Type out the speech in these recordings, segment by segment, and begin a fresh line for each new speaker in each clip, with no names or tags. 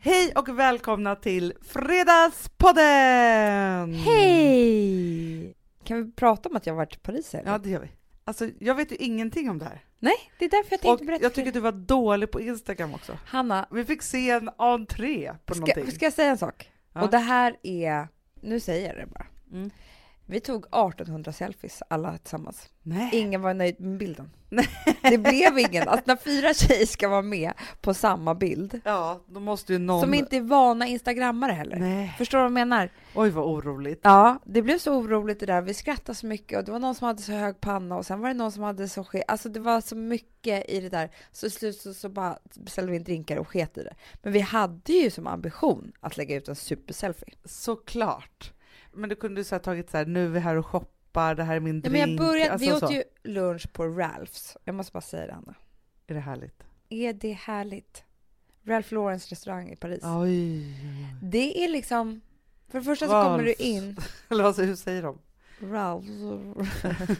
Hej och välkomna till Fredagspodden!
Hej! Kan vi prata om att jag har varit i Paris? Eller?
Ja, det gör vi. Alltså, jag vet ju ingenting om det här.
Nej, det är därför jag
Och
tänkte berätta.
jag tycker du var dålig på Instagram också.
Hanna,
Vi fick se en entré på
ska,
någonting.
ska jag säga en sak?
Ja.
Och det här är, nu säger jag det bara.
Mm.
Vi tog 1800 selfies alla tillsammans.
Nej.
Ingen var nöjd med bilden. Det blev ingen. Alltså när fyra tjejer ska vara med på samma bild,
Ja, då måste ju någon...
som inte är vana instagrammare heller.
Nej.
Förstår du vad jag menar?
Oj, vad oroligt.
Ja, det blev så oroligt det där. Vi skrattade så mycket och det var någon som hade så hög panna och sen var det någon som hade så ske... Alltså det var så mycket i det där. Så i slut så, så bara beställde vi en drinkar och sket i det. Men vi hade ju som ambition att lägga ut en superselfie.
Såklart. Men du kunde ju så här tagit så här, nu är vi här och shoppar, det här är min
Ja,
drink.
men jag började,
alltså,
vi åt
så.
ju lunch på Ralphs. Jag måste bara säga det, Anna.
Är det härligt?
Är det härligt? Ralph Laurens restaurang i Paris.
Oj.
Det är liksom... För det första så kommer du
Ralphs.
in...
Eller säger, hur säger de?
Ralphs.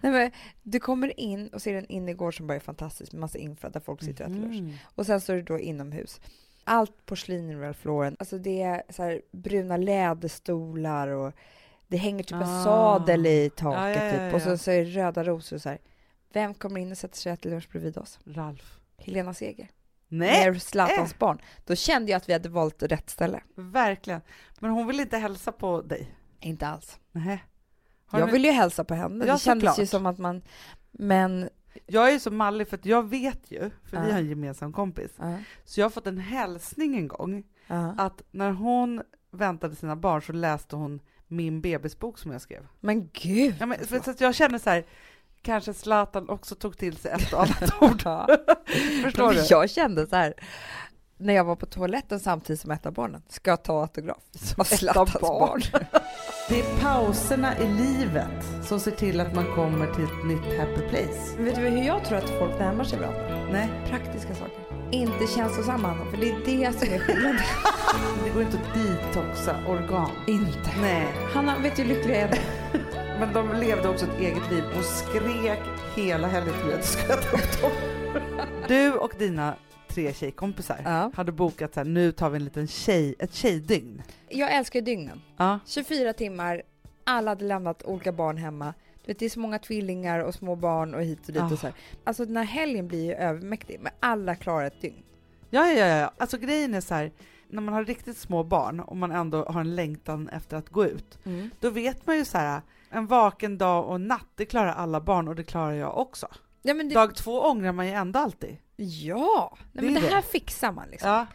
Nej, men du kommer in och ser en innergård som bara är fantastisk med massa infra där folk sitter och äter lunch.
Mhm.
Och sen står det då inomhus. Allt porslin i Ralph Lauren. Alltså det är så här bruna läderstolar och det hänger typ en
Ah.
sadel i taket
Ja, ja, ja,
typ. Och så, så är det röda rosor och så här. Vem kommer in och sätter sig äter lunch bredvid oss?
Ralf.
Helena Seger.
Nej,
Med Zlatans barn. Då kände jag att vi hade valt rätt ställe.
verkligen. Men hon vill inte hälsa på dig?
Inte alls.
Nej. Har
Jag
ni-
vill ju hälsa på henne.
Ja,
det kändes
såklart.
ju som att man... Men...
Jag är så mallig för att jag vet ju, för vi har en gemensam kompis, så jag har fått en hälsning en gång att när hon väntade sina barn så läste hon min bebisbok som jag skrev.
Men gud!
Ja, men, så jag känner så här, kanske Zlatan också tog till sig ett och annat ord. Förstår du?
Jag kände så här, när jag var på toaletten samtidigt som ett av barnen, ska jag ta autograf? Av Zlatans
barn.
barn.
Det är pauserna i livet som ser till att man kommer till ett nytt happy place.
Vet du hur jag tror att folk närmar sig varandra?
Nej,
Praktiska saker. Inte känslosamma, Hanna, för det är det som är skillnaden.
det går inte att detoxa organ.
Inte.
Nej.
Hanna, vet du hur lycklig jag är?
Men de levde också ett eget liv och skrek hela helgen till mig att du skulle äta upp dem. Du och dina tre tjejkompisar
Ja.
hade bokat så här, nu tar vi en liten tjej, ett tjejdygn.
Jag älskar ju dygnen.
Ja.
24 timmar, alla hade lämnat olika barn hemma. Du vet, det är så många tvillingar och små barn och hit och dit
Ah.
och så här. Alltså den här helgen blir ju övermäktig, men alla klarar ett dygn.
Ja, ja, ja, ja. Alltså grejen är så här, när man har riktigt små barn och man ändå har en längtan efter att gå ut, då vet man ju så här, en vaken dag och natt, det klarar alla barn och det klarar jag också.
Ja, men det,
Dag två ångrar man ju ändå alltid.
ja.
Det
Nej, men
är
det
det.
här fixar man liksom.
Ja.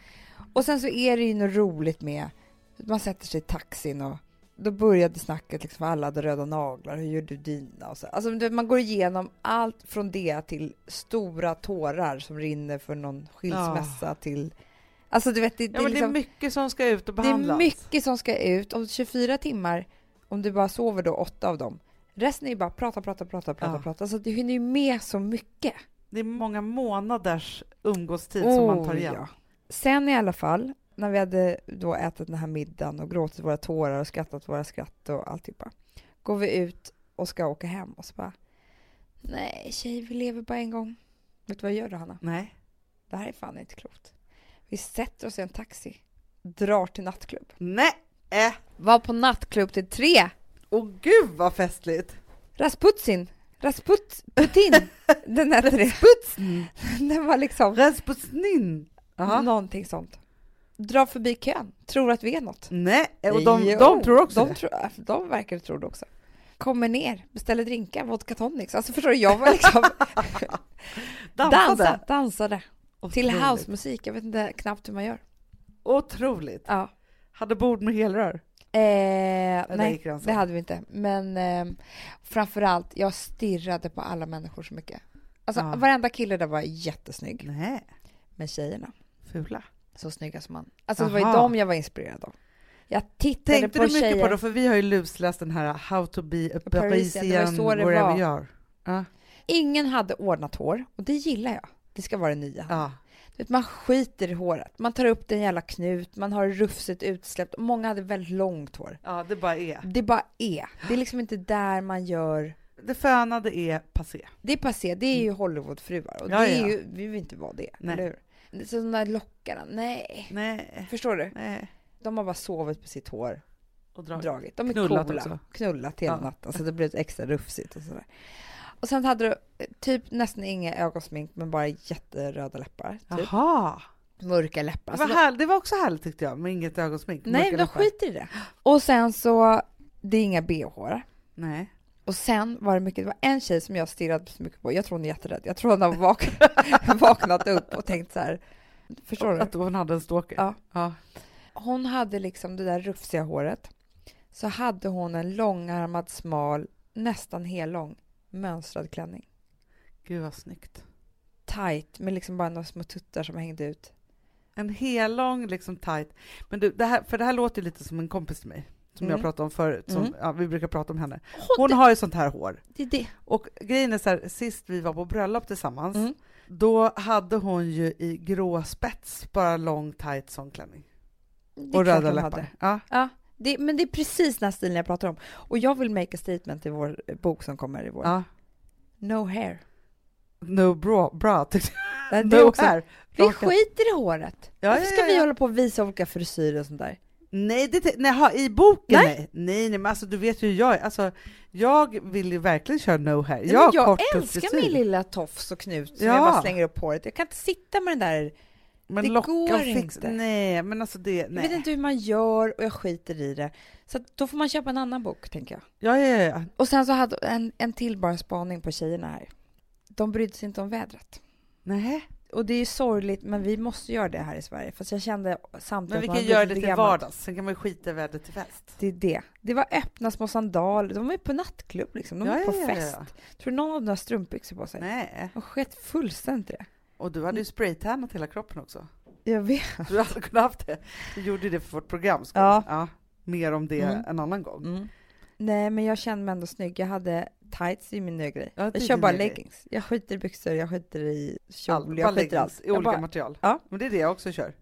Och sen så är det ju något roligt med man sätter sig i taxin och då började snacket liksom, alla hade röda naglar, hur gör du dina? Och så. Alltså man går igenom allt från det till stora tårar som rinner för någon skilsmässa till... Alltså du vet, det, det,
ja,
är
men det är
liksom,
mycket som ska ut och
det är
behandlas.
mycket som ska ut. Om 24 timmar, om du bara sover då åtta av dem, resten är ju bara prata, prata, prata, prata,
Ja.
prata. Så du hinner ju med så mycket.
Det är många månaders umgåstid som man tar igen.
Oh, ja. Sen i alla fall, när vi hade då ätit den här middagen och gråtit våra tårar och skrattat våra skratt och alltihopa, går vi ut och ska åka hem och så bara, nej tjej, vi lever bara en gång. Vet du vad jag gör då, Hanna?
Nej.
Det här är fan inte klokt. Vi sätter oss i en taxi, drar till nattklubb.
Nej! Äh.
Var på nattklubb till tre.
Åh gud vad festligt!
Rasputin, Rasput, Putin, den det.
Putsn!
Den var liksom
Rasputin! Jaha.
någonting sånt. Dra förbi kön, tror att vi är något.
Nej, och de,
Jo,
de tror också
de,
det.
tror, de verkar tro det också. Kommer ner, beställer drinkar, vodka tonics. Alltså förstår du, jag var liksom
Dansade.
dansade, dansade till housemusik. Jag vet inte knappt hur man gör.
Otroligt.
Ja.
Hade bord med helrör.
Eh, nej, det hade vi inte. Men eh, framförallt, jag stirrade på alla människor så mycket. Alltså
Ja.
varenda kille där var jättesnygg.
Nej,
Men tjejerna,
fula.
så snygga som man. Alltså det var ju dem jag var inspirerad av. Jag tittade
Tänkte
på
du mycket
tjejer.
på det? För vi har ju lusläst den här How to be a
Parisian, det var
Parisian
så det
wherever
var.
you are. Ja.
Ingen hade ordnat hår och det gillar jag. Det ska vara det nya.
ja.
Vet, man skiter i håret. Man tar upp den jävla knut, man har rufsigt utsläppt. Och många hade väldigt långt hår.
Ja, det bara är.
Det bara är. Det är liksom inte där man gör...
Det fönade är passé.
Det är passé, det är ju Hollywoodfruar och
Ja,
det är
ja.
ju, vi vill inte vara det,
Nej.
eller hur? sådana lockarna, nej.
Nej.
Förstår du?
Nej.
De har bara sovit på sitt hår
Och drag.
dragit. De är
Knullat
coola.
också.
Knullat hela
Ja.
natten, så det blev extra rufsigt och sådär. Och sen hade du typ nästan inga ögonsmink, men bara jätteröda läppar. Typ.
Jaha.
Mörka läppar.
Det var, här, det var också härligt tyckte jag, med inget ögonsmink.
Nej, de skiter i det. Och sen så, det är inga bh
Nej.
Och sen var det mycket, det var en tjej som jag stirrade så mycket på. Jag tror hon är jätterädd. Jag tror hon har vak vaknat upp och tänkt så här. Förstår du?
Att hon hade en stalker?
Ja.
ja.
Hon hade liksom det där rufsiga håret. Så hade hon en långärmad, smal, nästan hellång mönstrad klänning.
Gud vad snyggt.
Tight, med liksom bara några små tuttar som hängde ut.
En hellång, liksom tight. Men du, det här, för det här låter ju lite som en kompis till mig, som
Mm.
jag pratade om förut. Som,
Mm.
ja, vi brukar prata om henne.
Hon,
Hon har ju sånt här hår.
det det.
Och grejen är så här, sist vi var på bröllop tillsammans,
Mm.
då hade hon ju i grå spets, bara lång tight sån klänning.
Det
Och röda läppar. Ja.
Ja, det, men det är precis den här stilen jag pratar om. Och jag vill make a statement i vår bok som kommer i vår.
ja.
No hair.
No bra, bra tyckte
Det
jag.
är
No
också,
hair.
vi
Raka.
skiter i håret.
Ja,
Varför ska
ja,
vi
ja.
hålla på och visa olika frisyrer och sånt där?
Nej, det, nej, ha, i boken
Nej.
nej. nej. Nej, men alltså du vet ju hur jag är. Alltså, jag vill ju verkligen köra no hair.
Nej,
Jag,
men jag älskar min lilla tofs och knut som
Ja.
jag bara slänger upp håret. Jag kan inte sitta med den där.
Men
det
locka
går
och fix,
inte.
Nej, men alltså det,
Jag vet
nej.
inte hur man gör och jag skiter i det. Så då får man köpa en annan bok, tänker jag.
Ja, ja, ja.
Och sen så hade en, en till bara spaning på tjejerna här. De brydde sig inte om vädret.
Nej.
Och det är ju sorgligt, men vi måste göra det här i Sverige. Fast jag kände samtidigt
Men vi kan göra det till vardags, sen kan man skita i vädret till fest.
Det är det. Det var öppna små sandaler. De var ju på nattklubb liksom. De var
Ja,
på
ja,
fest.
ja.
Tror du någon av dem har strumpbyxor på sig?
Nej.
De sket fullständigt det.
Och du hade ju spraytannat hela kroppen också.
Jag vet.
Du hade kunnat haft det. Du gjorde det för vårt program.
Ja.
ja. Mer om det
Mm.
en annan gång.
Nej, men jag kände mig ändå snygg. Jag hade tights, är min nya grej.
Ja,
jag kör bara leggings. Jag skiter i byxor, jag skiter i kjol,
Allt,
jag skiter i allt.
i olika
bara-
material.
Ja.
Men det är det jag också kör.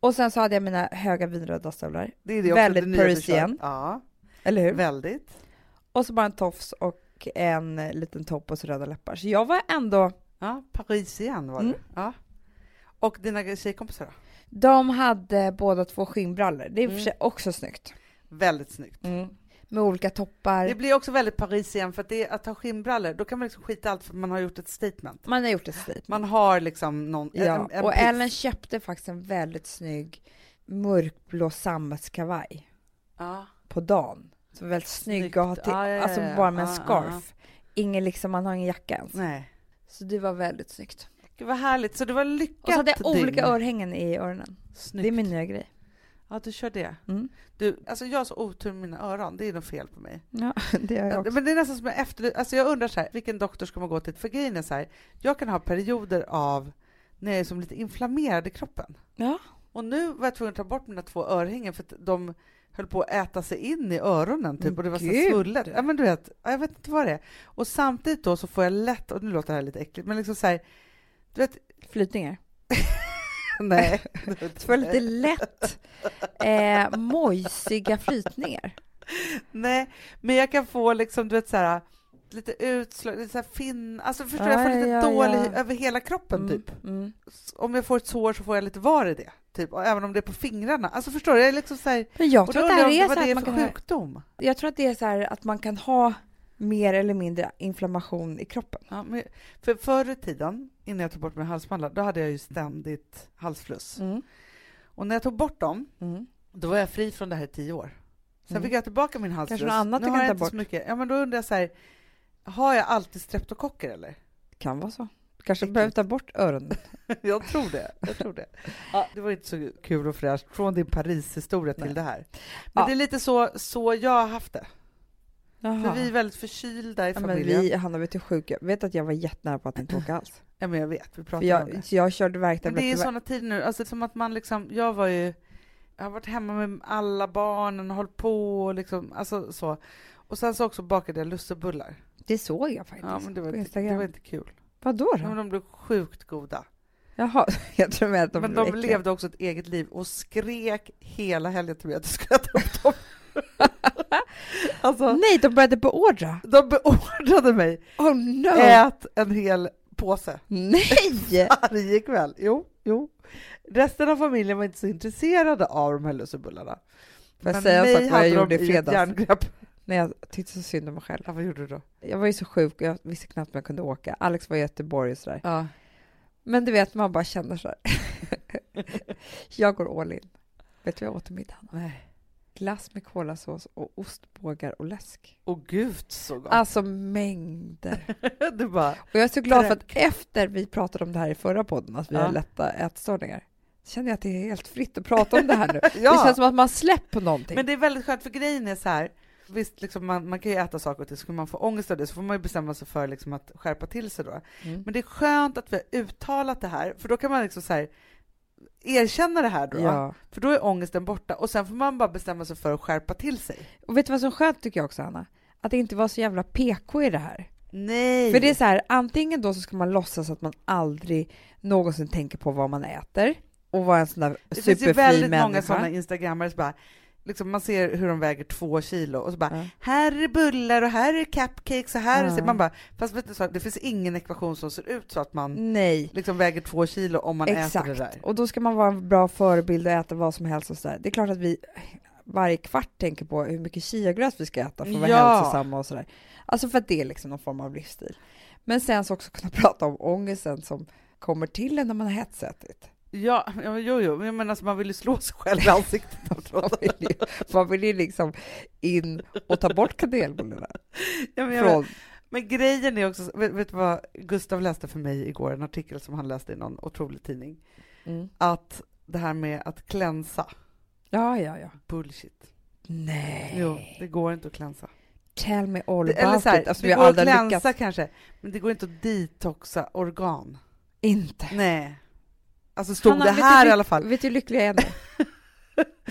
Och sen så hade jag mina höga vinröda stövlar,
Det är det också
Väldigt. Parisian.
Ja,
eller hur?
väldigt.
Och så bara en tofs och en liten topp och så röda läppar. Så jag var ändå...
Ja, Paris igen var
Mm.
Ja. Och dina tjejkompisar då?
De hade båda två skinnbrallor. Det är
Mm.
också snyggt.
Väldigt snyggt.
Med olika toppar.
Det blir också väldigt Paris igen för att det att ha skinnbrallor, då kan man liksom skita allt för man har gjort ett statement.
Man har gjort ett statement.
Man har liksom någon,
Ja,
en, en
och
piff.
Ellen köpte faktiskt en väldigt snygg mörkblå sammetskavaj
Ja.
på dagen. Som var väldigt snygg att ha till,
Ja, ja,
alltså bara med en scarf. Ingen liksom, man har ingen jacka ens.
Nej.
Så det var väldigt snyggt.
Gud vad härligt, så det var lyckat
Och så hade jag olika
dygn.
örhängen i öronen.
Snyggt.
Det är min nya grej.
Ja, du kör det.
Mm.
Du, alltså jag har så otur med mina öron, det är nog fel på mig.
Ja, det har jag också.
Men det är nästan som jag efter, alltså jag undrar så här, vilken doktor ska man gå till? För grejen är så här, jag kan ha perioder av när jag är som lite inflammerad i kroppen.
Ja.
Och nu var jag tvungen att ta bort mina två örhängen för att de höll på att äta sig in i öronen typ och det var så svullet. Ja men du vet, ja, jag vet inte vad det är. Och samtidigt då så får jag lätt, och nu låter det här lite äckligt, men liksom så här, du vet,
Flytningar.
nej.
Så får lite lätt eh, mojsiga flytningar.
Nej, men jag kan få liksom, du vet så här, lite utslag, lite så här fin, alltså förstår du, jag får
Ja,
lite
ja,
dålig
ja.
över hela kroppen
Mm,
typ.
mm.
Om jag får ett sår så får jag lite var i det, typ, och även om det är på fingrarna. Alltså förstår du, jag är liksom så här,
Men jag tror att det här är
vad
så
det är
man kan ha,
sjukdom.
jag tror att det är så här att man kan ha mer eller mindre inflammation i kroppen.
Ja, men, för förr i tiden, innan jag tog bort mina halsmandlar, då hade jag ju ständigt halsfluss.
Mm.
Och när jag tog bort dem,
Mm.
då var jag fri från det här i tio år. Sen
Mm.
fick jag tillbaka min halsfluss.
något annat
nu
du kan ta
inte så
bort.
mycket. Ja, men då undrar jag så här, har jag alltid streptokocker eller?
Kan vara så. Kanske behöver ta bort öronen.
jag tror det. Jag tror det. Ja, det var inte så kul och fräscht från din Paris-historia till
Nej.
det här. Men
Ja.
det är lite så, så jag har haft det.
Jaha.
För vi är väldigt förkylda i
ja, men
familjen.
vi, Hanna, vet du hur sjuk jag vet att jag var jättenära på att inte åka alls.
Ja, men jag vet, vi
För
pratar om
jag,
det.
jag körde
Men
värktabletter.
det är sådana tider nu, alltså som att man liksom, jag var ju, jag har varit hemma med alla barnen och hållit på och liksom, alltså så. Och sen så också bakade jag lussebullar.
Det såg jag faktiskt
Ja, men det var,
på
inte,
Instagram.
det var inte kul.
Vadå
Ja, men
då?
de blev sjukt goda.
Jaha, jag tror med att de
men
blev
de
äckliga.
levde också ett eget liv och skrek hela helgen till mig att jag skulle äta upp dem. alltså,
Nej, de började beordra.
de beordrade mig,
Oh no!
ät en hel påse
Nej!
varje kväll. Jo, jo. Resten av familjen var inte så intresserade av de här lussebullarna.
Får jag
Men
säga en
mig
sak vad jag gjorde
de
i fredags? När jag tyckte så synd om mig själv.
Ja, vad gjorde du då?
Jag var ju så sjuk och jag visste knappt om jag kunde åka. Alex var i Göteborg och sådär.
Ja.
Men du vet, man bara känner så här. jag går all in. Vet du vad jag åt till middag?
Nej.
Glass med kolasås och ostbågar och läsk.
Åh gud så gott.
Alltså mängder.
du bara,
Och jag är så glad för att efter vi pratade om det här i förra podden, att vi
Ja.
har lätta ätstörningar, känner jag att det är helt fritt att prata om det här nu.
Ja.
Det känns som att man släpper någonting.
Men det är väldigt skönt för grejen är så här. Visst, liksom man, man kan ju äta saker och ting, så skulle man få ångest av det så får man ju bestämma sig för liksom att skärpa till sig då.
Mm.
Men det är skönt att vi har uttalat det här, för då kan man liksom så här, erkänna det här då.
Ja.
För då är ångesten borta och sen får man bara bestämma sig för att skärpa till sig.
Och vet du vad som är skönt tycker jag också, Anna? Att det inte var så jävla PK i det här.
Nej!
För det är så här, antingen då så ska man låtsas att man aldrig någonsin tänker på vad man äter och vara en sån där
det finns ju
superfri
väldigt
människa.
många sådana instagrammare som bara Liksom man ser hur de väger två kilo och så bara
Ja.
här är bullar och här är cupcakes och här är...
Ja.
Man bara, fast vet du så, det finns ingen ekvation som ser ut så att man
Nej,
liksom väger två kilo om man äter det där.
exakt. Och då ska man vara en bra förebild och äta vad som helst och sådär. Det är klart att vi varje kvart tänker på hur mycket chiagröt vi ska äta för att vara
Ja.
hälsosamma och sådär. Alltså för att det är liksom någon form av livsstil. Men sen så också kunna prata om ångesten som kommer till en när man har hetsätit.
Ja, ja, jo, jo, men jag menar, alltså, man vill ju slå sig själv i ansiktet
Man vill ju, man vill ju liksom in och ta bort kanelbullarna
ja, men,
från...
men grejen är också, vet, vet du vad Gustav läste för mig igår, en artikel som han läste i någon otrolig tidning,
Mm.
att det här med att klänsa,
Ja, ja, ja.
bullshit.
Nej.
Jo, det går inte att klänsa.
Tell me all
Det,
about
eller så här,
it. Alltså,
det går att klänsa
lyckats.
kanske, men det går inte att detoxa organ.
Inte.
Nej. Alltså stod
Hanna,
det här
du,
i alla fall.
Vet du hur lycklig jag är nu?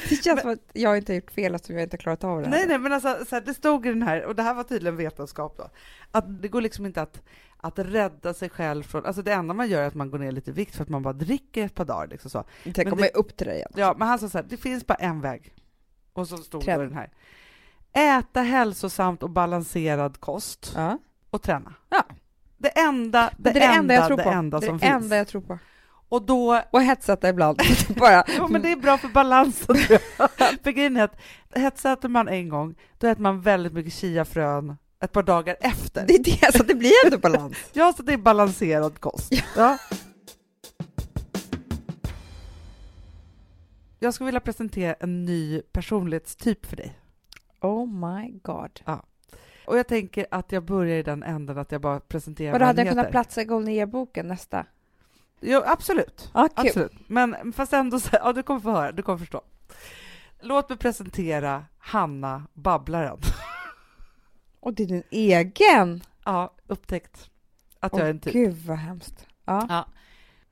Det känns som att jag inte har gjort fel eftersom jag inte har klarat av det här.
Nej, nej, men alltså, så här, det stod i den här, och det här var tydligen vetenskap då, att det går liksom inte att, att rädda sig själv från, alltså det enda man gör är att man går ner lite i vikt för att man bara dricker ett par dagar. Liksom så.
Tänk
men
om
det-
jag upp till det igen.
Ja, men han sa så här, det finns bara en väg. Och så stod
Träna.
det den här. Äta hälsosamt och balanserad kost
Ja.
och träna.
Ja.
Det enda, det,
Det det enda jag tror
det
på.
enda
det är
som
det
finns.
enda jag tror på.
Och då
Och hetsätta ibland. Bara.
Jo, men det är bra för balansen. för grejen är att hetsäter man en gång, då äter man väldigt mycket chiafrön ett par dagar efter.
Det är det, så det blir ändå balans.
Ja, så det är balanserad kost. Ja. Jag skulle vilja presentera en ny personlighetstyp för dig.
Oh my god.
Och jag tänker att jag börjar i den änden att jag bara presenterar
Vadå,
vad
hade jag kunnat platsa i Golden Year-boken nästa?
Jo, absolut.
Kul.
absolut. Men fast ändå, så, ja du kommer få höra, du kommer förstå. Låt mig presentera Hanna Babblaren.
Och det är din egen?
Ja, upptäckt att jag är en typ.
Gud vad hemskt. Ja.
Ja.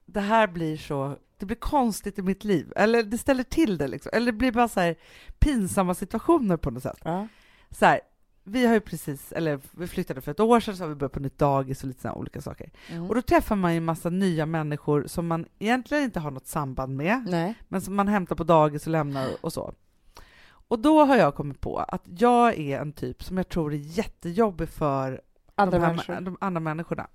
Det här blir så, det blir konstigt i mitt liv, eller det ställer till det liksom, eller det blir bara så här pinsamma situationer på något sätt.
ja.
Så här, vi har ju precis, eller vi flyttade för ett år sedan så har vi börjat på nytt dagis och lite sådana olika saker.
Mm.
Och då träffar man ju en massa nya människor som man egentligen inte har något samband med,
Nej.
men som man hämtar på dagis och lämnar och så. Och då har jag kommit på att jag är en typ som jag tror är jättejobbig för
Andra
de, här,
människor.
de andra människorna.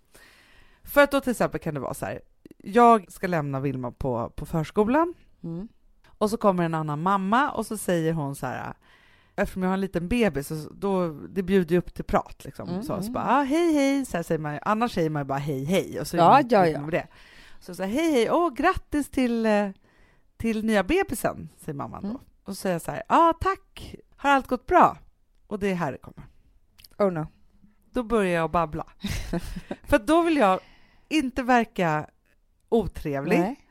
För att då till exempel kan det vara så här, jag ska lämna Vilma på, på förskolan
Mm.
och så kommer en annan mamma och så säger hon så här, eftersom jag har en liten bebis, så då, det bjuder ju upp till prat liksom.
Mm,
så, så
mm.
bara, ah, hej hej, så säger man annars säger man bara hej hej och så
Ja, ja, ja.
det. Så så här, hej hej, åh grattis till, eh, till nya bebisen, säger mamman
Mm.
då. Och så säger jag så här, ja ah, tack, har allt gått bra? Och det är här det kommer
Oh no.
då börjar jag babbla. För då vill jag inte verka otrevlig.
Nej.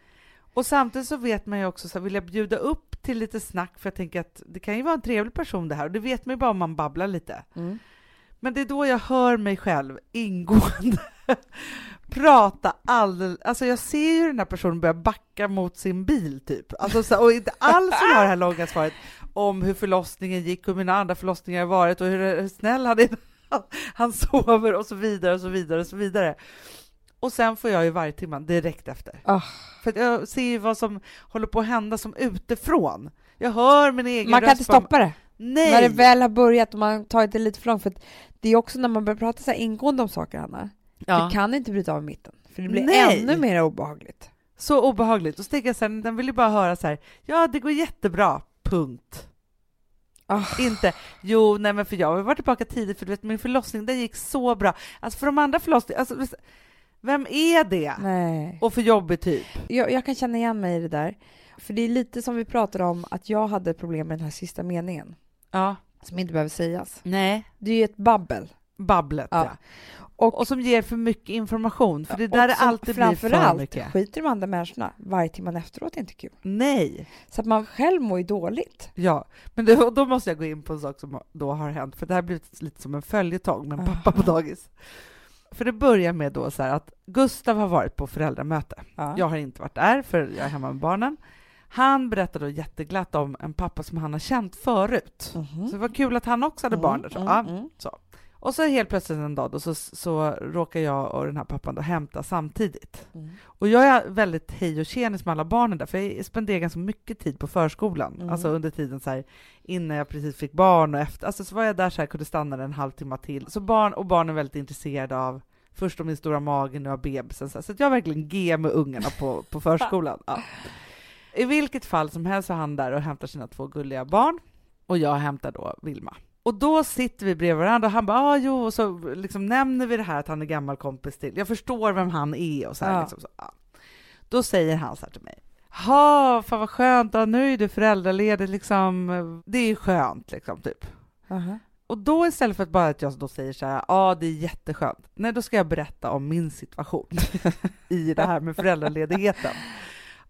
Och samtidigt så vet man ju också, så här, vill jag bjuda upp till lite snack, för jag tänker att det kan ju vara en trevlig person det här, och det vet man ju bara om man babblar lite.
Mm.
Men det är då jag hör mig själv ingående prata alldeles, alltså jag ser ju den här personen börja backa mot sin bil typ, alltså så, och inte alls vill ha det här långa svaret om hur förlossningen gick hur mina andra förlossningar har varit och hur, hur snäll han är, han sover och så vidare och så vidare och så vidare. Och sen får jag ju varje timme direkt efter.
Ah.
För jag ser ju vad som håller på att hända som utifrån. Jag hör min egen
Man kan inte
röst bara-
stoppa det.
Nej!
När det väl har börjat och man tar det lite för långt. För att det är också när man börjar prata så ingående om saker, Anna.
ja.
Du kan inte bryta av i mitten. För det blir
Nej.
ännu mer obehagligt.
Så obehagligt. Och så tänker jag sen, den vill ju bara höra så här, ja det går jättebra, punkt.
Ah.
Inte, jo nej men för jag har varit tillbaka tidigt för du vet min förlossning den gick så bra. Alltså för de andra förlossningarna, alltså, vem är det?
Nej.
Och för jobbig typ.
Jag, jag kan känna igen mig i det där. För det är lite som vi pratade om att jag hade problem med den här sista meningen.
Ja.
Som inte behöver sägas.
Nej.
Det är ju ett babbel.
Babblet
Ja.
ja.
Och,
Och som ger för mycket information, för det där är alltid blir för mycket.
skiter de andra människorna varje timman efteråt är inte kul.
Nej.
Så att man själv mår ju dåligt.
Ja, men och då måste jag gå in på en sak som då har hänt, för det här har blivit lite som en följetong med en pappa på dagis. För det börjar med då så att Gustav har varit på föräldramöte.
Ja.
Jag har inte varit där, för jag är hemma med barnen. Han berättade då jätteglatt om en pappa som han har känt förut.
Mhm.
Så det var kul att han också hade barn där. Så.
Mm,
Ja.
mm.
Och så helt plötsligt en dag då, så, så råkar jag och den här pappan då hämta samtidigt.
Mm.
Och jag är väldigt hej och tjenis med alla barnen där, för jag spenderar ganska mycket tid på förskolan.
Mm.
Alltså under tiden så här, innan jag precis fick barn och efter. Alltså så var jag där så här, kunde stanna en halvtimme till. Så barn och barn är väldigt intresserade av först om min stora mage, nu av bebisen. Så, här. så jag verkligen G med ungarna på, på förskolan. Ja. I vilket fall som helst så är han där och hämtar sina två gulliga barn och jag hämtar då Vilma. Och då sitter vi bredvid varandra och han bara ah, jo, och så liksom nämner vi det här att han är gammal kompis till, jag förstår vem han är och så här.
Ja.
Liksom, så, ja. Då säger han så här till mig, ha fan vad skönt, ja, nu är du föräldraledig liksom, det är skönt liksom typ.
Aha.
Och då istället för att bara att jag då säger så här, ja det är jätteskönt, nej då ska jag berätta om min situation i det här med föräldraledigheten.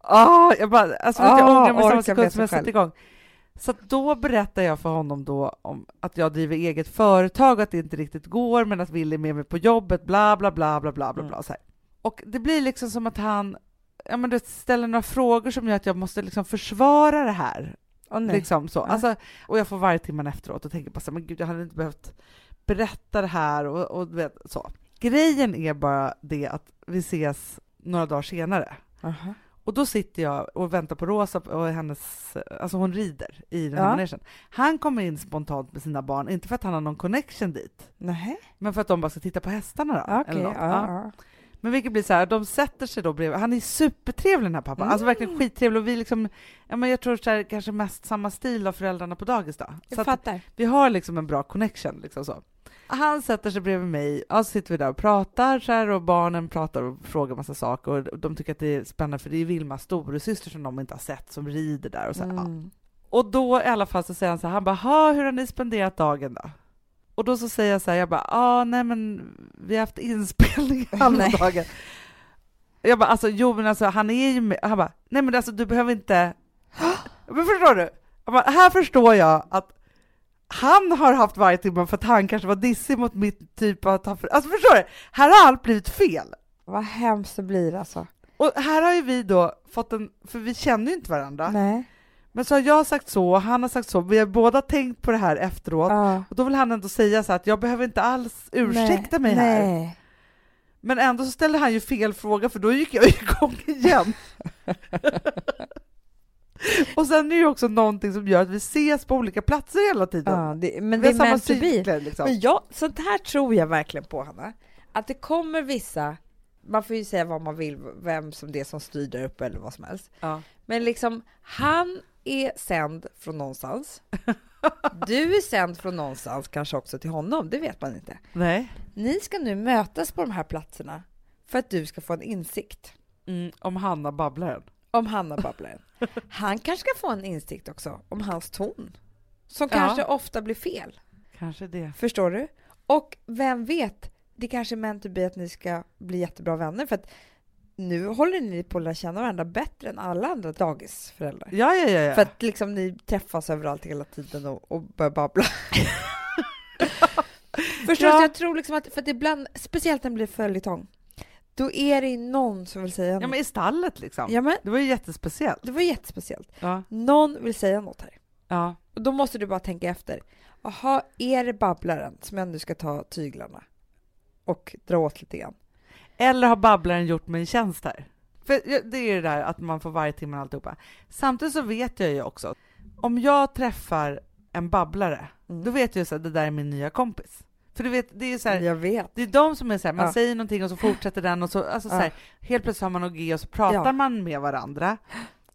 Ah, jag bara, alltså vet, jag
Ah,
ångrar mig samma sekund som jag
själv.
igång. Så då berättar jag för honom då om att jag driver eget företag och att det inte riktigt går, men att Willy är med mig på jobbet, bla bla bla bla bla bla, bla
Mm.
så här. Och det blir liksom som att han ja, men du ställer några frågor som gör att jag måste liksom försvara det här.
Nej.
Liksom så.
Ja.
Alltså, och jag får varje timman efteråt och tänker bara så här, men gud, jag hade inte behövt berätta det här och, och vet, så. Grejen är bara det att vi ses några dagar senare.
Aha.
Och då sitter jag och väntar på Rosa och hennes, alltså hon rider i den här
Ja.
manegen. Han kommer in spontant med sina barn, inte för att han har någon connection dit,
Nej.
men för att de bara ska titta på hästarna då.
Okej.
eller något.
ja,
Ja. Men vilket blir så här, de sätter sig då bredvid, han är supertrevlig den här pappan, alltså verkligen
Mm.
skittrevlig och vi liksom, ja men jag tror så här, kanske mest samma stil av föräldrarna på dagis då. Så
Jag
att
fattar.
vi har liksom en bra connection liksom så. Han sätter sig bredvid mig, och så sitter vi där och pratar så här, och barnen pratar och frågar massa saker och de tycker att det är spännande för det är Vilmas storasyster som de inte har sett som rider där och så här, ja.
Mm.
Och då i alla fall så säger han så här, han bara, "Ha, hur har ni spenderat dagen då? Och då så säger jag så här, jag bara, ah, nej men vi har haft inspelning halva dagen. Jag bara, alltså jo men alltså han är ju med, han bara, nej men alltså du behöver inte, men förstår du? Bara, här förstår jag att han har haft varje timme för att han kanske var dissig mot mitt typ av alltså förstår du? Här har allt blivit fel.
Vad hemskt det blir alltså.
Och här har ju vi då fått en, för vi känner ju inte varandra,
Nej.
men så har jag sagt så, och han har sagt så, vi har båda tänkt på det här efteråt,
Ja.
och då vill han ändå säga så att jag behöver inte alls ursäkta mig här.
Nej.
Men ändå så ställde han ju fel fråga för då gick jag igång igen. och sen är det ju också någonting som gör att vi ses på olika platser hela tiden.
Ja, det, men
vi
det är
samma cykler liksom.
Men jag, sånt här tror jag verkligen på, Hanna. Att det kommer vissa, man får ju säga vad man vill, vem som det är som styr där uppe eller vad som helst.
Ja.
Men liksom, han är sänd från någonstans. Du är sänd från någonstans, kanske också till honom, det vet man inte.
Nej.
Ni ska nu mötas på de här platserna för att du ska få en insikt
Mm, om Hanna Babblaren.
Om Hanna Babblaren. Han kanske ska få en insikt också om hans ton, som
Ja.
kanske ofta blir fel.
Kanske det.
Förstår du? Och vem vet, det kanske är meant to be att ni ska bli jättebra vänner för att nu håller ni på att lära känna varandra bättre än alla andra dagisföräldrar.
Ja, ja, ja. ja.
För att liksom ni träffas överallt hela tiden och, och börjar babbla. Förstår?
Ja.
Jag tror liksom att, för att ibland, speciellt när det blir följetong, då är det någon som vill säga
ja,
något.
men i stallet liksom.
Ja, men
Det var ju jättespeciellt.
det var jättespeciellt.
Ja.
Någon vill säga något här.
ja.
Och då måste du bara tänka efter. Jaha, är det babblaren som jag nu ska ta tyglarna och dra åt lite grann?
Eller har Babblaren gjort mig en tjänst här? För ja, det är ju det där att man får varje timme och alltihopa. Samtidigt så vet jag ju också, om jag träffar en babblare,
Mm.
då vet jag ju så att det där är min nya kompis. För du vet, det är så här,
Jag vet.
det är de som är så här, man
Ja.
säger någonting och så fortsätter den och så, alltså så
Ja.
här, helt plötsligt har man något G och så pratar
Ja.
man med varandra.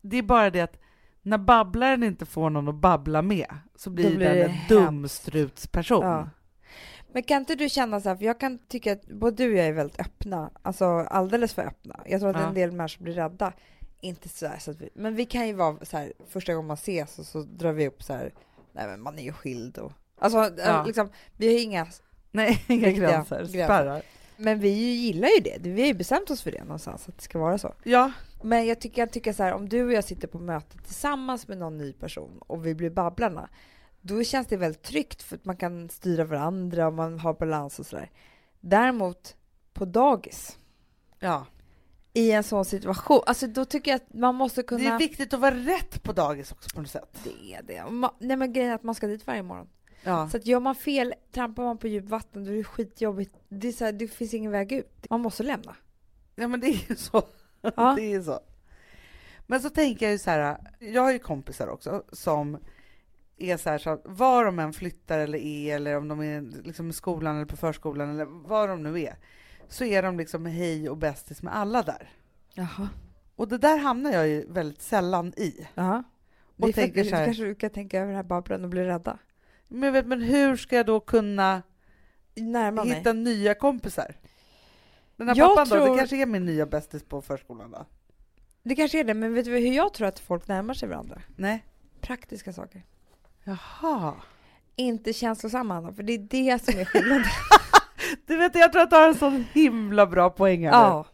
Det är bara det att när babblaren inte får någon att babbla med så blir,
Då blir
den en
hemskt.
dumstrutsperson.
Ja. Men kan inte du känna så här, för jag kan tycka att både du och jag är väldigt öppna, alltså alldeles för öppna. Jag tror att en del människor blir rädda. Inte så, här, så att vi, men vi kan ju vara så här, första gången man ses och så drar vi upp så här, nej men man är ju skild och, alltså
Ja.
liksom, vi har inga,
Nej, inga gränser,
gränser.
spärrar.
men vi gillar ju det, vi har ju bestämt oss för det någonstans, att det ska vara så.
Ja,
Men jag tycker, jag tycker så här, om du och jag sitter på möte tillsammans med någon ny person och vi blir babblarna, då känns det väldigt tryggt för att man kan styra varandra och man har balans och sådär. Däremot på dagis,
ja.
i en sån situation, alltså då tycker jag att man måste kunna...
Det är viktigt att vara rätt på dagis också på något sätt.
Det är det. Nej men grejen är att man ska dit varje morgon.
Ja.
Så att gör man fel, trampar man på djupt vatten, då är det skitjobbigt. Det, är så här, det finns ingen väg ut. Man måste lämna.
ja, men det är ju så.
Ja.
Det är så. Men så tänker jag ju så här, jag har ju kompisar också som är så här så var de än flyttar eller är, eller om de är liksom i skolan eller på förskolan eller var de nu är, så är de liksom hej och bästis med alla där.
Jaha.
Och det där hamnar jag ju väldigt sällan i.
Jaha. Det
Och
är för att,
tänker så här,
kanske du kan tänka över den här babblan och bli rädda.
Men, vet, men hur ska jag då kunna
Närma mig.
hitta nya kompisar? Den här
Jag
pappan då,
tror-
det kanske är min nya bästis på förskolan då?
Det kanske är det, men vet du hur jag tror att folk närmar sig varandra?
Nej?
Praktiska saker.
Jaha.
Inte känslosamma, Anna, för det är det som är skillnaden.
Du vet, jag tror att du har en sån himla bra poäng här
ja.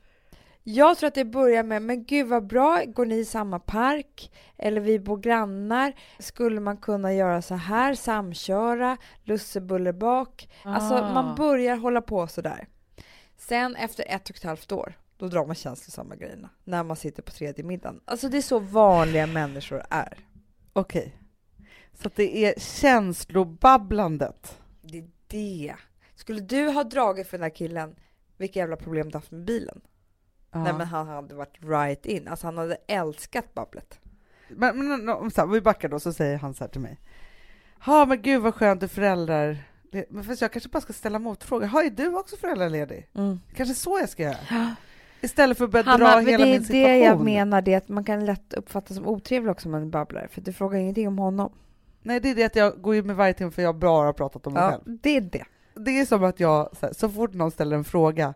Jag tror att det börjar med, men gud vad bra, går ni i samma park? Eller vi bor grannar, skulle man kunna göra så här, samköra, lussebullerbak? Alltså
Ah.
man börjar hålla på sådär. Sen efter ett och ett halvt år, då drar man känslosamma grejerna. När man sitter på tredje middagen. Alltså det är så vanliga människor är.
Okej. Så att det är känslobabblandet.
Det är det. Skulle du ha dragit för den här killen, vilka jävla problem du haft med bilen?
Ja.
Nej men han hade varit right in, alltså han hade älskat babblet.
Men, men om så här, vi backar då, så säger han så här till mig. Ja, men gud vad skönt, du föräldrar... Men fast jag kanske bara ska ställa motfrågor. Har är du också föräldraledig? Kanske så jag ska göra? Istället för att börja dra
Hanna, men
hela
det är
min
det
situation.
jag menar, det är att man kan lätt uppfattas som otrevlig också om man babblar, för du frågar ingenting om honom.
Nej, det är det att jag går ju med varje timme för jag bara har pratat om mig
Ja,
själv.
det är det.
Det är som att jag, så, här, så fort någon ställer en fråga,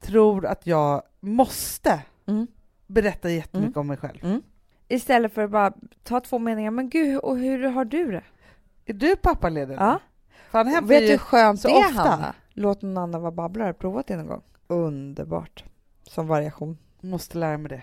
tror att jag måste
Mm.
berätta jättemycket
Mm.
om mig själv.
Istället för att bara ta två meningar, men gud, och hur har du det?
Är du pappaledig?
Ja.
För han
Vet du hur skönt det är. Hanna? Låt någon annan vara babblare. Provat det någon gång. Underbart. Som variation.
Måste lära mig det.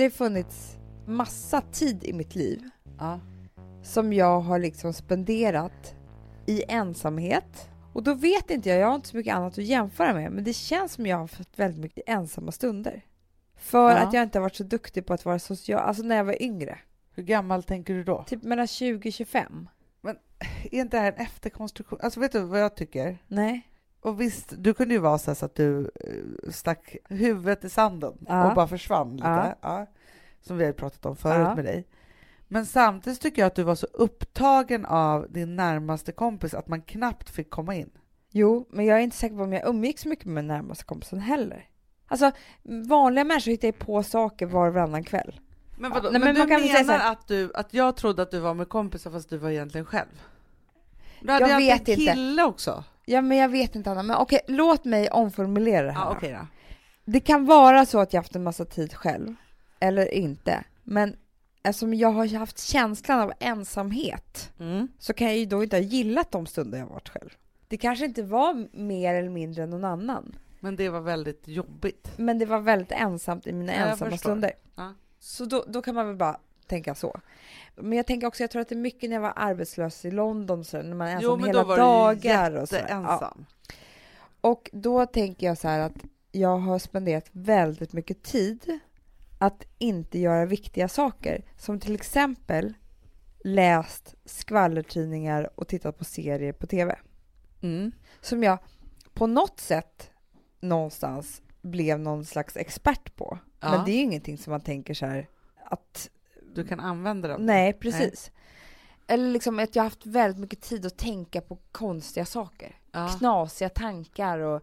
Det har funnits massa tid i mitt liv som jag har liksom spenderat i ensamhet. Och då vet inte jag, jag har inte så mycket annat att jämföra med, men det känns som jag har fått väldigt mycket ensamma stunder. För
Ja.
att jag inte har varit så duktig på att vara social, alltså när jag var yngre.
Hur gammal tänker du då?
Typ mellan 20 och 25.
Är inte det här en efterkonstruktion? Alltså vet du vad jag tycker?
Nej.
Och visst, du kunde ju vara så, så att du eh, stack huvudet i sanden
Ja.
och bara försvann lite.
Ja.
Ja. Som vi har pratat om förut
Ja.
med dig. Men samtidigt tycker jag att du var så upptagen av din närmaste kompis att man knappt fick komma in.
Jo, men jag är inte säker på om jag umgicks så mycket med min närmaste kompisen heller. Alltså, vanliga människor hittar ju på saker var och varannan kväll.
Men,
vadå? Nej,
men,
men
du
man kan väl säga
menar
här-
att, du, att jag trodde att du var med kompisar fast du var egentligen själv? Du hade
Jag
ju alltid
vet
en
inte.
kille också.
Ja, men jag vet inte Anna, men okej, låt mig omformulera det här.
Ja, okej då.
Det kan vara så att jag haft en massa tid själv, eller inte. Men eftersom jag har haft känslan av ensamhet
Mm.
så kan jag ju då inte ha gillat de stunder jag varit själv. Det kanske inte var mer eller mindre än någon annan.
Men det var väldigt jobbigt.
Men det var väldigt ensamt i mina
Ja, jag
ensamma
förstår.
stunder.
Ja.
Så då, då kan man väl bara tänka så. Men jag tänker också, jag tror att det är mycket när jag var arbetslös i London, så när man är ensam hela dagar. och så. Ja.
ensam.
Och då tänker jag så här att jag har spenderat väldigt mycket tid att inte göra viktiga saker. Som till exempel läst skvallertidningar och tittat på serier på TV.
Mm.
Som jag på något sätt någonstans blev någon slags expert på.
Ja.
Men det är ju ingenting som man tänker så här att
Du kan använda dem.
Nej, precis. Eller liksom att jag har haft väldigt mycket tid att tänka på konstiga saker.
Ja.
Knasiga tankar och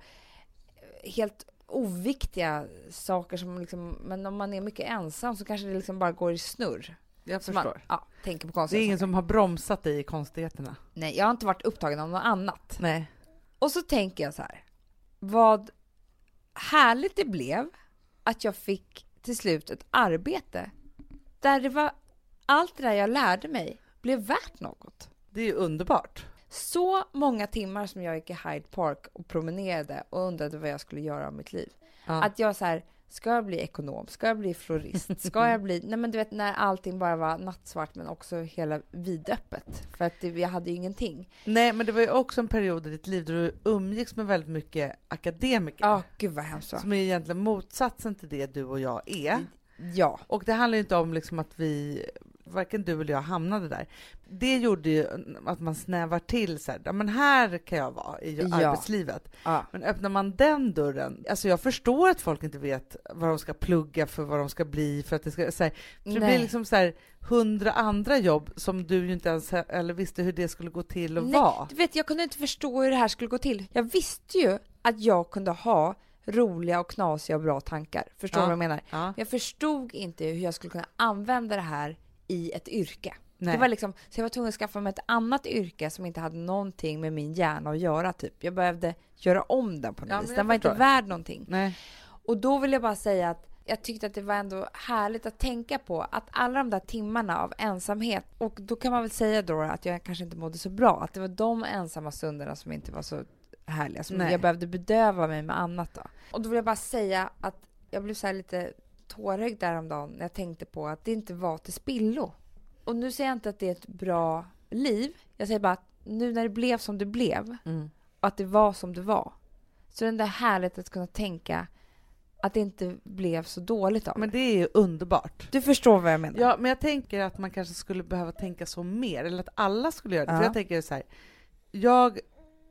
helt oviktiga saker som liksom, men om man är mycket ensam så kanske det liksom bara går i snurr.
Jag förstår.
Man, ja, tänker på
det
konstiga
är ingen
saker.
som har bromsat dig i konstigheterna.
Nej, jag har inte varit upptagen av något annat.
Nej.
Och så tänker jag så här, vad härligt det blev att jag fick till slut ett arbete där det var allt det där jag lärde mig blev värt något.
Det är ju underbart.
Så många timmar som jag gick i Hyde Park och promenerade och undrade vad jag skulle göra av mitt liv.
Ja.
Att jag så här, ska jag bli ekonom? Ska jag bli florist? Ska jag bli... Nej men du vet när allting bara var nattsvart men också hela vidöppet. För att det, jag hade ju ingenting.
Nej, men det var ju också en period i ditt liv där du umgicks med väldigt mycket akademiker.
Ja, gud vad hemskt.
Som är egentligen motsatsen till det du och jag är.
Ja.
Och det handlar inte om liksom att vi, varken du eller jag hamnade där. Det gjorde ju att man snävar till så här, ja, men här kan jag vara i
Ja.
arbetslivet.
ja.
Men öppnar man den dörren, alltså jag förstår att folk inte vet vad de ska plugga för, vad de ska bli för att det ska, så här, för det
Nej.
blir liksom så här hundra andra jobb som du ju inte ens eller visste hur det skulle gå till och
Nej,
vara.
Du vet, jag kunde inte förstå hur det här skulle gå till. Jag visste ju att jag kunde ha roliga och knasiga och bra tankar. Förstår du
Ja.
vad jag menar?
Ja,
jag förstod inte hur jag skulle kunna använda det här i ett yrke.
nej.
Det var liksom, så jag var tvungen att skaffa mig ett annat yrke som inte hade någonting med min hjärna att göra. Typ. Jag behövde göra om den på något
Ja,
vis. Den var inte värd någonting.
nej.
Och då vill jag bara säga att jag tyckte att det var ändå härligt att tänka på att alla de där timmarna av ensamhet och då kan man väl säga då att jag kanske inte mådde så bra, att det var de ensamma stunderna som inte var så härliga, som
Nej.
jag behövde bedöva mig med annat då. Och då vill jag bara säga att jag blev så lite tårögd däromdagen när jag tänkte på att det inte var till spillo. Och nu säger jag inte att det är ett bra liv, jag säger bara att nu när det blev som det blev
Mm.
och att det var som det var. Så är ändå härligt att kunna tänka att det inte blev så dåligt av
Men
det.
det är ju underbart.
Du förstår vad jag menar?
Ja, men jag tänker att man kanske skulle behöva tänka så mer, eller att alla skulle göra det.
Ja.
För jag tänker så här, jag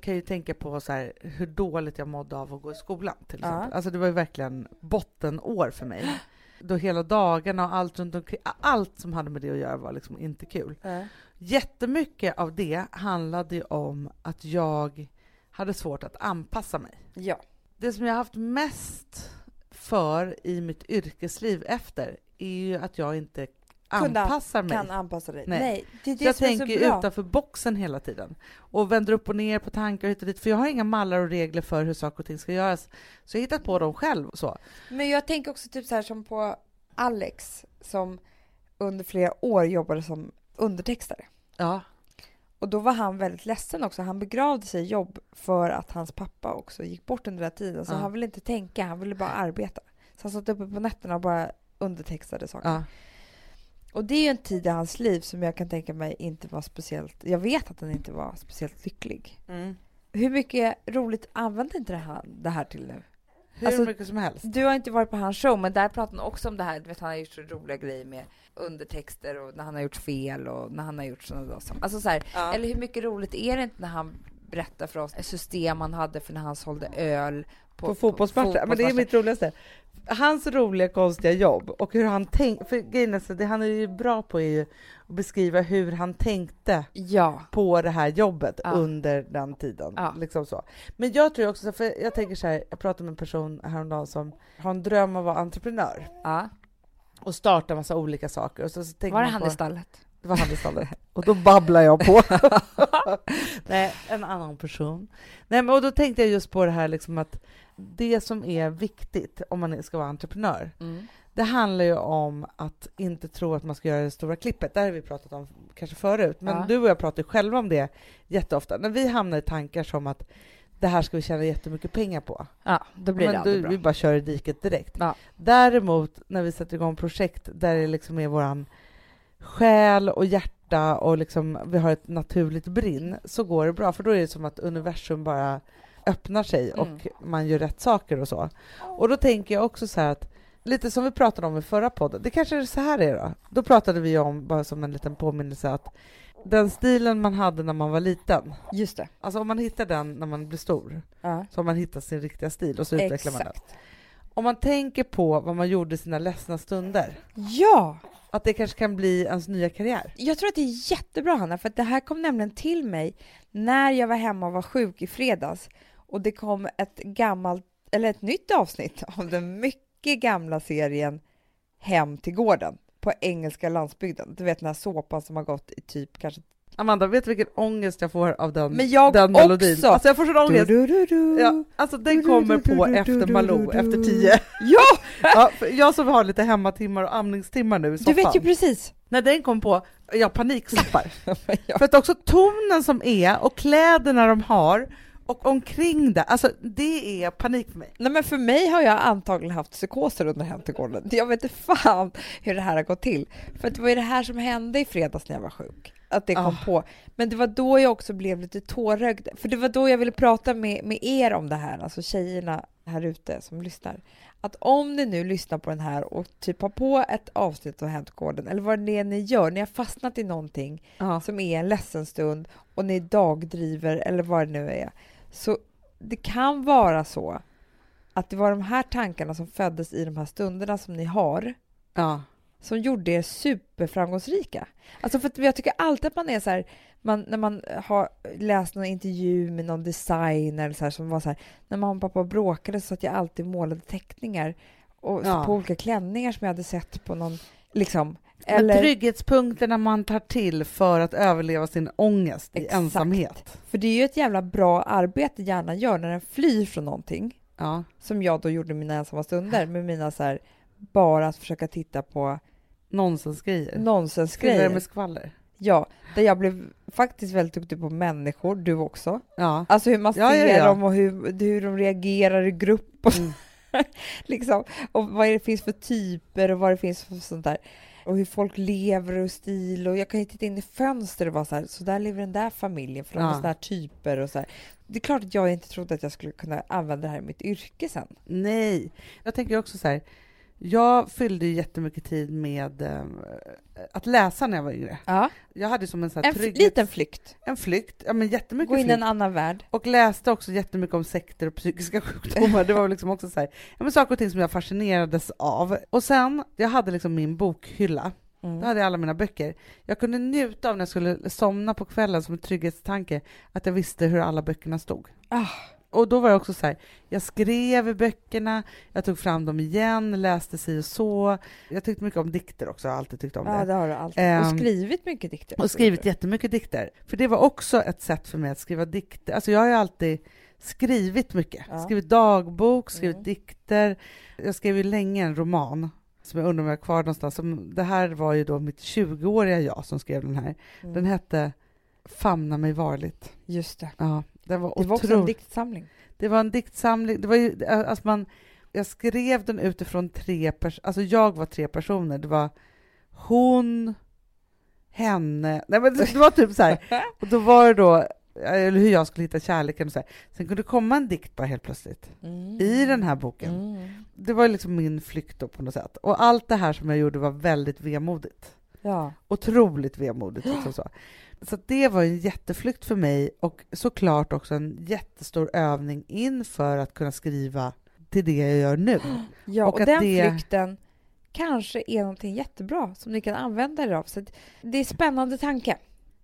kan ju tänka på så här, hur dåligt jag mådde av att gå i skolan till exempel. Alltså det var ju verkligen bottenår för mig. Då hela dagarna och allt runt omkring, allt som hade med det att göra var liksom inte kul.
Ja.
Jättemycket av det handlade ju om att jag hade svårt att anpassa mig.
ja.
Det som jag har haft mest för i mitt yrkesliv efter är ju att jag inte anpassar mig.
Kan anpassa dig.
Nej.
Nej, det det
jag tänker utanför boxen hela tiden och vänder upp och ner på tankar och hit och dit, för jag har inga mallar och regler för hur saker och ting ska göras. Så jag har hittat på dem själv så.
Men jag tänker också typ så här som på Alex som under flera år jobbade som undertextare.
Ja,
Och då var han väldigt ledsen också. Han begravde sig i jobb för att hans pappa också gick bort under den här tiden. Så
Ja.
han ville inte tänka, han ville bara arbeta. Så han satt uppe på nätterna och bara undertextade saker.
ja.
Och det är ju en tid i hans liv som jag kan tänka mig inte var speciellt, jag vet att den inte var speciellt lycklig.
Mm.
Hur mycket roligt använder inte det här, det här till nu?
Hur
Alltså,
mycket som helst.
Du har inte varit på hans show, men där pratar han också om det här, du vet han har gjort så roliga grejer med undertexter och när han har gjort fel och när han har gjort sådana där saker. Alltså så här,
Ja.
eller hur mycket roligt är det inte när han berättar för oss ett system han hade för när han sålde öl
på, fotbollsmatcher. Men det är mitt roligaste. Hans roliga konstiga jobb och hur han tänkte, för grejen är så, det han är ju bra på är ju att beskriva hur han tänkte
Ja,
på det här jobbet
Ja.
under den tiden.
Ja.
Liksom så. Men jag tror också, för jag tänker så här, jag pratade med en person häromdagen som har en dröm om att vara entreprenör
ja.
och starta massa olika saker. Och så, så tänker
Var det han
på,
i stallet?
Det var han i stallet. Och då babblar jag på. Nej, en annan person. Nej, men och då tänkte jag just på det här liksom att det som är viktigt om man ska vara entreprenör,
Mm.
det handlar ju om att inte tro att man ska göra det stora klippet. Det här har vi pratat om kanske förut, men
Ja.
du och jag pratar ju själva om det jätteofta. När vi hamnar i tankar som att det här ska vi tjäna jättemycket pengar på.
Ja, då blir det
men
aldrig
du,
bra.
vi bara kör i diket direkt.
Ja.
Däremot när vi sätter igång projekt där det liksom är våran själ och hjärta och liksom vi har ett naturligt brinn så går det bra för då är det som att universum bara öppnar sig
Mm.
och man gör rätt saker och så. Och då tänker jag också så här att lite som vi pratade om i förra podden, det kanske är så här är då. Då pratade vi om, bara som en liten påminnelse, att den stilen man hade när man var liten,
Just det.
alltså om man hittar den när man blir stor,
Ja.
så har man hittat sin riktiga stil och så utvecklar man den.
Exakt.
Om man tänker på vad man gjorde i sina ledsna stunder,
Ja!
att det kanske kan bli ens nya karriär.
Jag tror att det är jättebra Hanna, för att det här kom nämligen till mig när jag var hemma och var sjuk i fredags och det kom ett gammalt eller ett nytt avsnitt av den mycket gamla serien Hem till gården på engelska landsbygden. Du vet den här såpan som har gått i typ kanske...
Amanda, vet du vilken ångest jag får av den,
Men jag
den melodin?
också!
Alltså jag får sån ångest.
Du, du, du,
Ja, alltså den kommer på efter Malou, efter tio.
Ja!
Ja, jag som har lite hemmatimmar och amningstimmar nu i
Du
soffan.
vet ju precis.
När den kom på, jag panikstoppar.
ja.
För att också tonen som är och kläderna de har och omkring det, alltså det är panik för mig.
Nej, men för mig har jag antagligen haft psykoser under Hem till gården. Jag vet inte fan hur det här har gått till. För det var ju det här som hände i fredags när jag var sjuk. Att det kom
Ah.
på. Men det var då jag också blev lite tårögd. För det var då jag ville prata med, med er om det här, alltså tjejerna här ute som lyssnar. Att om ni nu lyssnar på den här och typ har på ett avsnitt av Hem till gården, eller vad det är ni gör, ni har fastnat i någonting
Ja.
som är en ledsen stund och ni dagdriver eller vad det nu är. Så det kan vara så att det var de här tankarna som föddes i de här stunderna som ni har
ja.
som gjorde er superframgångsrika. Alltså för jag tycker alltid att man är så här, man, när man har läst någon intervju med någon designer eller så här, som var så här, när mamma och pappa bråkade så att jag alltid målade teckningar och
Ja.
på olika klänningar som jag hade sett på någon, liksom.
Eller... Trygghetspunkterna man tar till för att överleva sin ångest i
Exakt.
ensamhet.
för det är ju ett jävla bra arbete hjärnan gör när den flyr från någonting.
Ja.
som jag då gjorde i mina ensamma stunder med mina så här, bara att försöka titta på
Nonsensgrejer.
Nonsensgrejer.
med skvaller.
Ja, där jag blev faktiskt väldigt duktig på människor, du också.
Ja.
Alltså hur man ser
ja, ja.
dem och hur, hur de reagerar i grupp och
Mm.
liksom, och vad det finns för typer och vad det finns för sånt där. Och hur folk lever och stil och jag kan ju titta in i fönster och vara så här, så där lever den där familjen för de
Ja.
har såna här typer och så här. Det är klart att jag inte trodde att jag skulle kunna använda det här i mitt yrke sen.
Nej, jag tänker också så här. Jag fyllde ju jättemycket tid med eh, att läsa när jag var yngre.
Ja.
Jag hade som en sån här
En f-
trygghet-
liten flykt.
en flykt, ja men jättemycket
Gå in i
flykt.
en annan värld.
Och läste också jättemycket om sekter och psykiska sjukdomar. Det var väl liksom också så här, ja, men saker och ting som jag fascinerades av. Och sen, jag hade liksom min bokhylla.
Mm.
Där hade jag alla mina böcker. Jag kunde njuta av när jag skulle somna på kvällen som en trygghetstanke, att jag visste hur alla böckerna stod.
Ah.
Och då var jag också så här, jag skrev böckerna, jag tog fram dem igen, läste si och så. Jag tyckte mycket om dikter också, jag har alltid tyckt om
Ja,
det.
det har du alltid.
Ehm,
och skrivit mycket dikter.
Och skrivit jättemycket dikter. För det var också ett sätt för mig att skriva dikter. Alltså jag har ju alltid skrivit mycket.
Ja.
Skrivit dagbok, skrivit
Mm.
dikter. Jag skrev ju länge en roman som jag undrar om jag har kvar någonstans. Som, det här var ju då mitt 20-åriga jag som skrev den här.
Mm.
Den hette Famna mig varligt.
Just det.
Ja, den var
Det var också en
otroligt.
diktsamling.
Det var en diktsamling. Det var ju, alltså man, jag skrev den utifrån tre personer. Alltså jag var tre personer. Det var hon, henne. Nej, men det, det var typ så här. Och då var det då, eller hur jag skulle hitta kärleken och så här. Sen kunde det komma en dikt bara helt plötsligt
Mm.
i den här boken.
Mm.
Det var liksom min flykt då på något sätt. Och allt det här som jag gjorde var väldigt vemodigt.
Ja.
Otroligt vemodigt. Liksom så. Så det var en jätteflykt för mig och såklart också en jättestor övning inför att kunna skriva till det jag gör nu.
ja,
Och
och,
att
den
det-
flykten kanske är någonting jättebra som ni kan använda er av. Så det är en spännande tanke.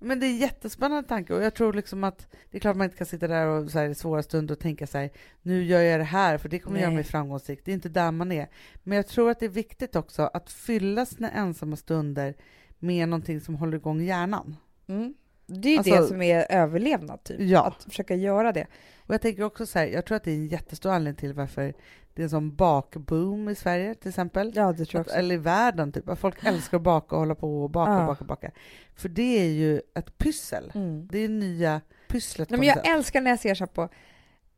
Men det är en jättespännande tanke och jag tror liksom att det är klart man inte kan sitta där och så här, i svåra stunder och tänka så här, nu gör jag det här för det kommer
Nej.
göra mig framgångsrik. Det är inte där man är. Men jag tror att det är viktigt också att fylla sina ensamma stunder med någonting som håller igång hjärnan.
Mm. Det är
Alltså-
det som är överlevnad, typ.
Ja.
Att försöka göra det.
Och jag tänker också så här, jag tror att det är en jättestor anledning till varför det är en sån bakboom i Sverige till exempel.
Ja, det tror jag
Att, eller i världen, typ. Att folk älskar att baka och hålla på och baka
Ja.
baka och baka. För det är ju ett pyssel.
Mm.
Det är nya pysslet
Nej, men jag
sätt.
älskar när jag ser så här på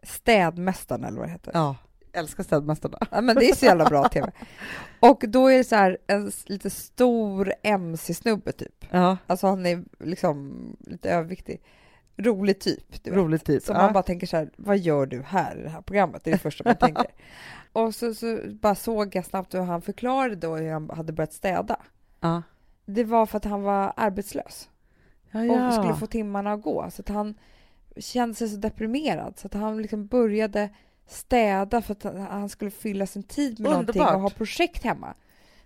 Städmästaren, eller vad det heter.
Ja, älskar städmästarna.
Ja, men det är så jävla bra tv. Och då är det så här en lite stor MC-snubbe, typ.
Ja,
Alltså han är liksom lite överviktig. Rolig typ.
Roligt typ.
Så
ja.
man bara tänker så här, vad gör du här i det här programmet? Det är det första man tänker. Och så, så bara såg jag snabbt hur han förklarade då hur han hade börjat städa.
ja.
Det var för att han var arbetslös
Ja,
och
ja.
skulle få timmarna att gå. Så att han kände sig så deprimerad så att han liksom började städa för att han- skulle fylla sin tid med någonting
Underbart.
och ha projekt hemma.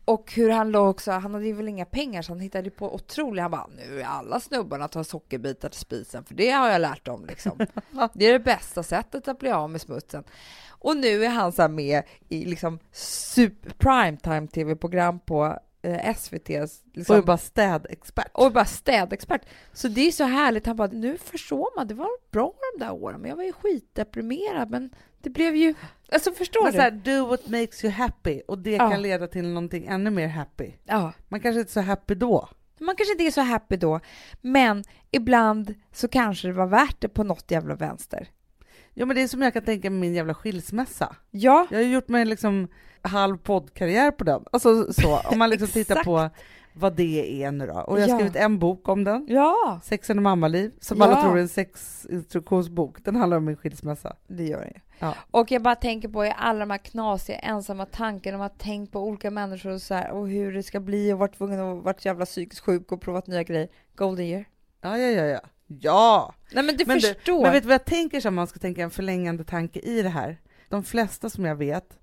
Och hur han låg också, han hade ju väl inga pengar så han hittade på otroligt, han bara nu är alla snubbarna tar sockerbitar till spisen för det har jag lärt dem liksom. det är det bästa sättet att bli av med smutsen. Och nu är han så med i liksom super primetime tv-program på eh, SVTs... Liksom,
Och är bara städexpert.
och bara städexpert. Så det är så härligt. Han bara, nu förstår man, det var bra de där åren, men jag var ju skitdeprimerad, men det blev ju... Alltså förstår
Men
du?
så här, do what makes you happy och det
Ja.
kan leda till någonting ännu mer happy.
Ja.
Man kanske inte är så happy då.
Man kanske inte är så happy då, men ibland så kanske det var värt det på något jävla vänster.
Ja men det är som jag kan tänka med min jävla skilsmässa.
Ja,
Jag har gjort mig liksom halv poddkarriär på den. Alltså så, om man liksom tittar på vad det är nu då. Och jag har
Ja.
skrivit en bok om den.
ja,
Sex och mammaliv, som
Ja.
alla tror är en sexinstruktionsbok. Den handlar om min skilsmässa.
det gör det.
Ja.
Och jag bara tänker på alla de här knasiga ensamma tankarna, man har tänkt på olika människor och så här, och hur det ska bli och varit tvungen att varit jävla psykiskt sjuk och provat nya grejer. Golden year.
Ja, ja, ja, ja. Ja!
Nej men du
Men, du,
förstår.
men vet du vad jag tänker som man ska tänka en förlängande tanke i det här? De flesta som jag vet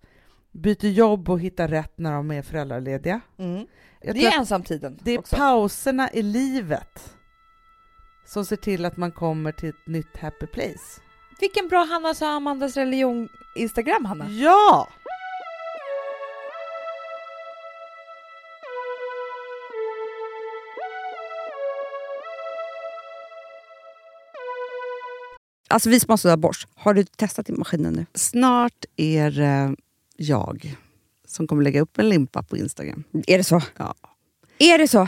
byter jobb och hittar rätt när de är föräldralediga.
mm. Det är ensamtiden
det är
också.
pauserna i livet som ser till att man kommer till ett nytt happy place.
Vilken bra Hanna sa Amandas religion Instagram Hanna.
Ja!
Alltså vi sponsrar av Bosch. Har du testat i maskinen nu?
Snart är det jag som kommer lägga upp en limpa på Instagram.
Är det så?
Ja.
Är det så?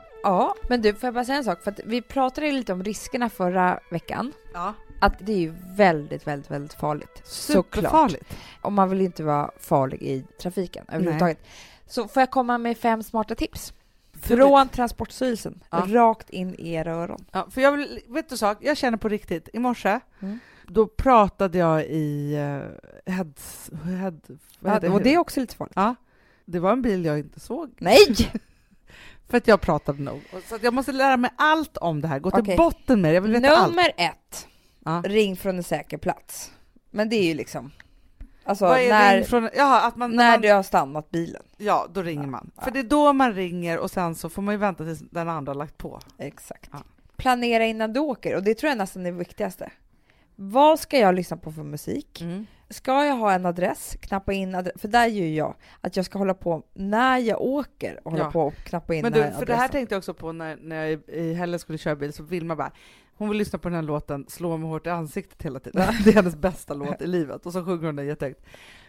Ja, men du, får jag bara säga en sak? För att vi pratade lite om riskerna förra veckan.
Ja.
Att det är ju väldigt, väldigt, väldigt farligt. Såklart.
Superfarligt.
Och man vill ju inte vara farlig i trafiken överhuvudtaget. Så får jag komma med fem smarta tips? Från Transportstyrelsen,
Ja.
rakt in i era öron.
Ja, för jag vill, vet du sak, jag känner på riktigt, i morse,
Mm.
då pratade jag i uh, heads, head,
Ja,
heter
och det är också lite farligt.
Ja, det var en bil jag inte såg.
Nej!
För att jag pratade nog. Så att jag måste lära mig allt om det här, gå till
Okej.
botten med det. Jag vill veta allt.
Nummer ett,
Ja.
ring från en säker plats. Men det är ju liksom... Alltså när,
från, jaha, att man,
när
man,
du har stannat bilen.
Ja, då ringer man.
Ja.
För det är då man ringer och sen så får man ju vänta tills den andra har lagt på.
Exakt.
Ja.
Planera innan du åker, och det tror jag nästan är det viktigaste. Vad ska jag lyssna på för musik? Ska jag ha en adress, knappa in adress, för där gör jag att jag ska hålla på när jag åker och hålla
Ja.
på och knappa in
Men du, för det här
adressen.
tänkte jag också på när, när jag i- i helgen skulle köra bil, så Vilma bara hon vill lyssna på den här låten, slå mig hårt i ansiktet hela tiden. Det är hennes bästa låt i livet och så sjunger hon den jättehögt.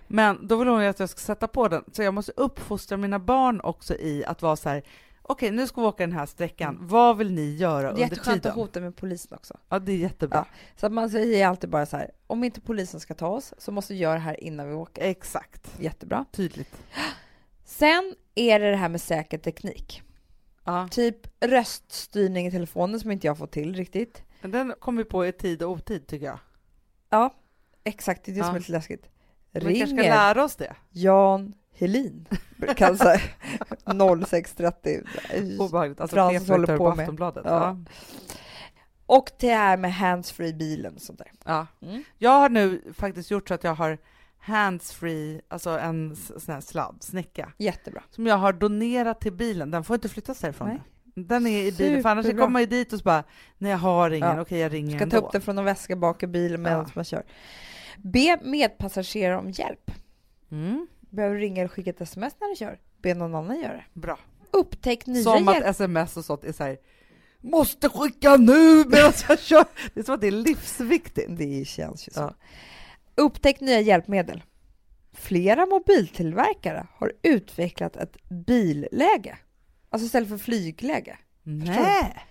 Men då vill hon ju att jag ska sätta på den, så jag måste uppfostra mina barn också i att vara så här. Okej nu ska vi åka den här sträckan, vad vill ni göra
Det är
under
jätteskönt att
tiden?
hota med polisen också.
Ja, det är jättebra.
Så att man säger alltid bara så här, om inte polisen ska ta oss så måste vi göra det här innan vi åker.
Exakt,
Jättebra.
tydligt.
Sen är det det här med säker teknik.
Ja.
Typ röststyrning i telefonen som inte jag får till riktigt.
Men den kom vi på i tid och otid tycker jag.
Ja, exakt. Det är det som
Ja.
är lite läskigt.
Vi kanske ska
Ringer
lära oss det.
Jan Helin. Kan säga 0630.
Obehagligt. Alltså
Frans håller på
på
med.
Aftonbladet.
Ja.
Ja.
Och det här med handsfree bilen och sånt där.
Ja.
Mm.
Jag har nu faktiskt gjort så att jag har handsfree, alltså en sån här sladd, snäcka,
Jättebra.
som jag har donerat till bilen. Den får inte flyttas därifrån.
Nej.
Den är i bilen, för annars kommer man ju dit och så bara, nej jag har ingen,
Ja.
okej jag ringer
Ska ta
ändå.
upp den från en väska bak i bilen medan
Ja.
man kör. Be medpassagerare om hjälp.
Mm,
Behöver du ringa eller skicka ett sms när du kör? Be någon annan göra det.
bra.
Upptäck nya
Som
hjälp.
att sms och sånt är så här, måste skicka nu medan jag kör. Det är som att det är livsviktigt.
Det känns ju så.
Ja.
Upptäck nya hjälpmedel. Flera mobiltillverkare har utvecklat ett billäge, alltså istället för flygläge,
Nej.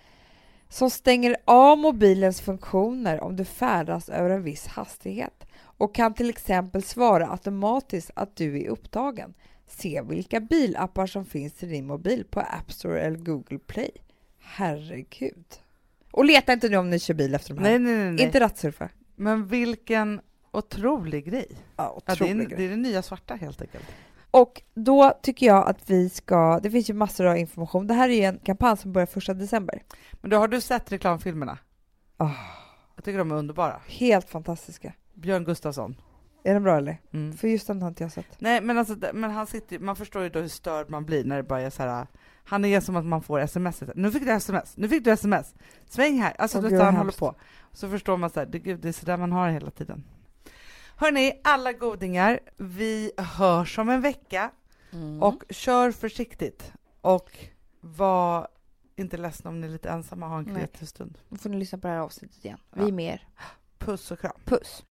som stänger av mobilens funktioner om du färdas över en viss hastighet och kan till exempel svara automatiskt att du är upptagen. Se vilka bilappar som finns till din mobil på App Store eller Google Play. Herregud. Och leta inte nu om ni kör bil efter de här.
Nej, nej, nej. nej.
Inte rattsurfa.
Men vilken otrolig grej.
Ja,
Ja, det,
otrolig
är,
grej.
det är det nya svarta helt enkelt.
Och då tycker jag att vi ska, det finns ju massor av information. Det här är ju en kampanj som börjar första december.
Men då har du sett reklamfilmerna?
Ah,
Jag tycker de är underbara.
helt fantastiska.
Björn Gustafsson.
Är den bra eller?
Mm.
För just den har inte jag sett.
Nej men alltså, men han sitter, man förstår ju då hur störd man blir när det bara är så här. Han är som att man får sms. Nu fick du sms, nu fick du sms. Sväng här. Alltså
gud,
så
vad
han håller på. Så förstår man så här, det, gud, det är så där man har det hela tiden. Hörni, alla godingar, vi hörs om en vecka
Mm.
och kör försiktigt. Och var inte ledsna om ni är lite ensamma och har en kreativ stund.
Då får ni lyssna på det här avsnittet igen.
Ja.
Vi är med er.
Puss och kram.
Puss!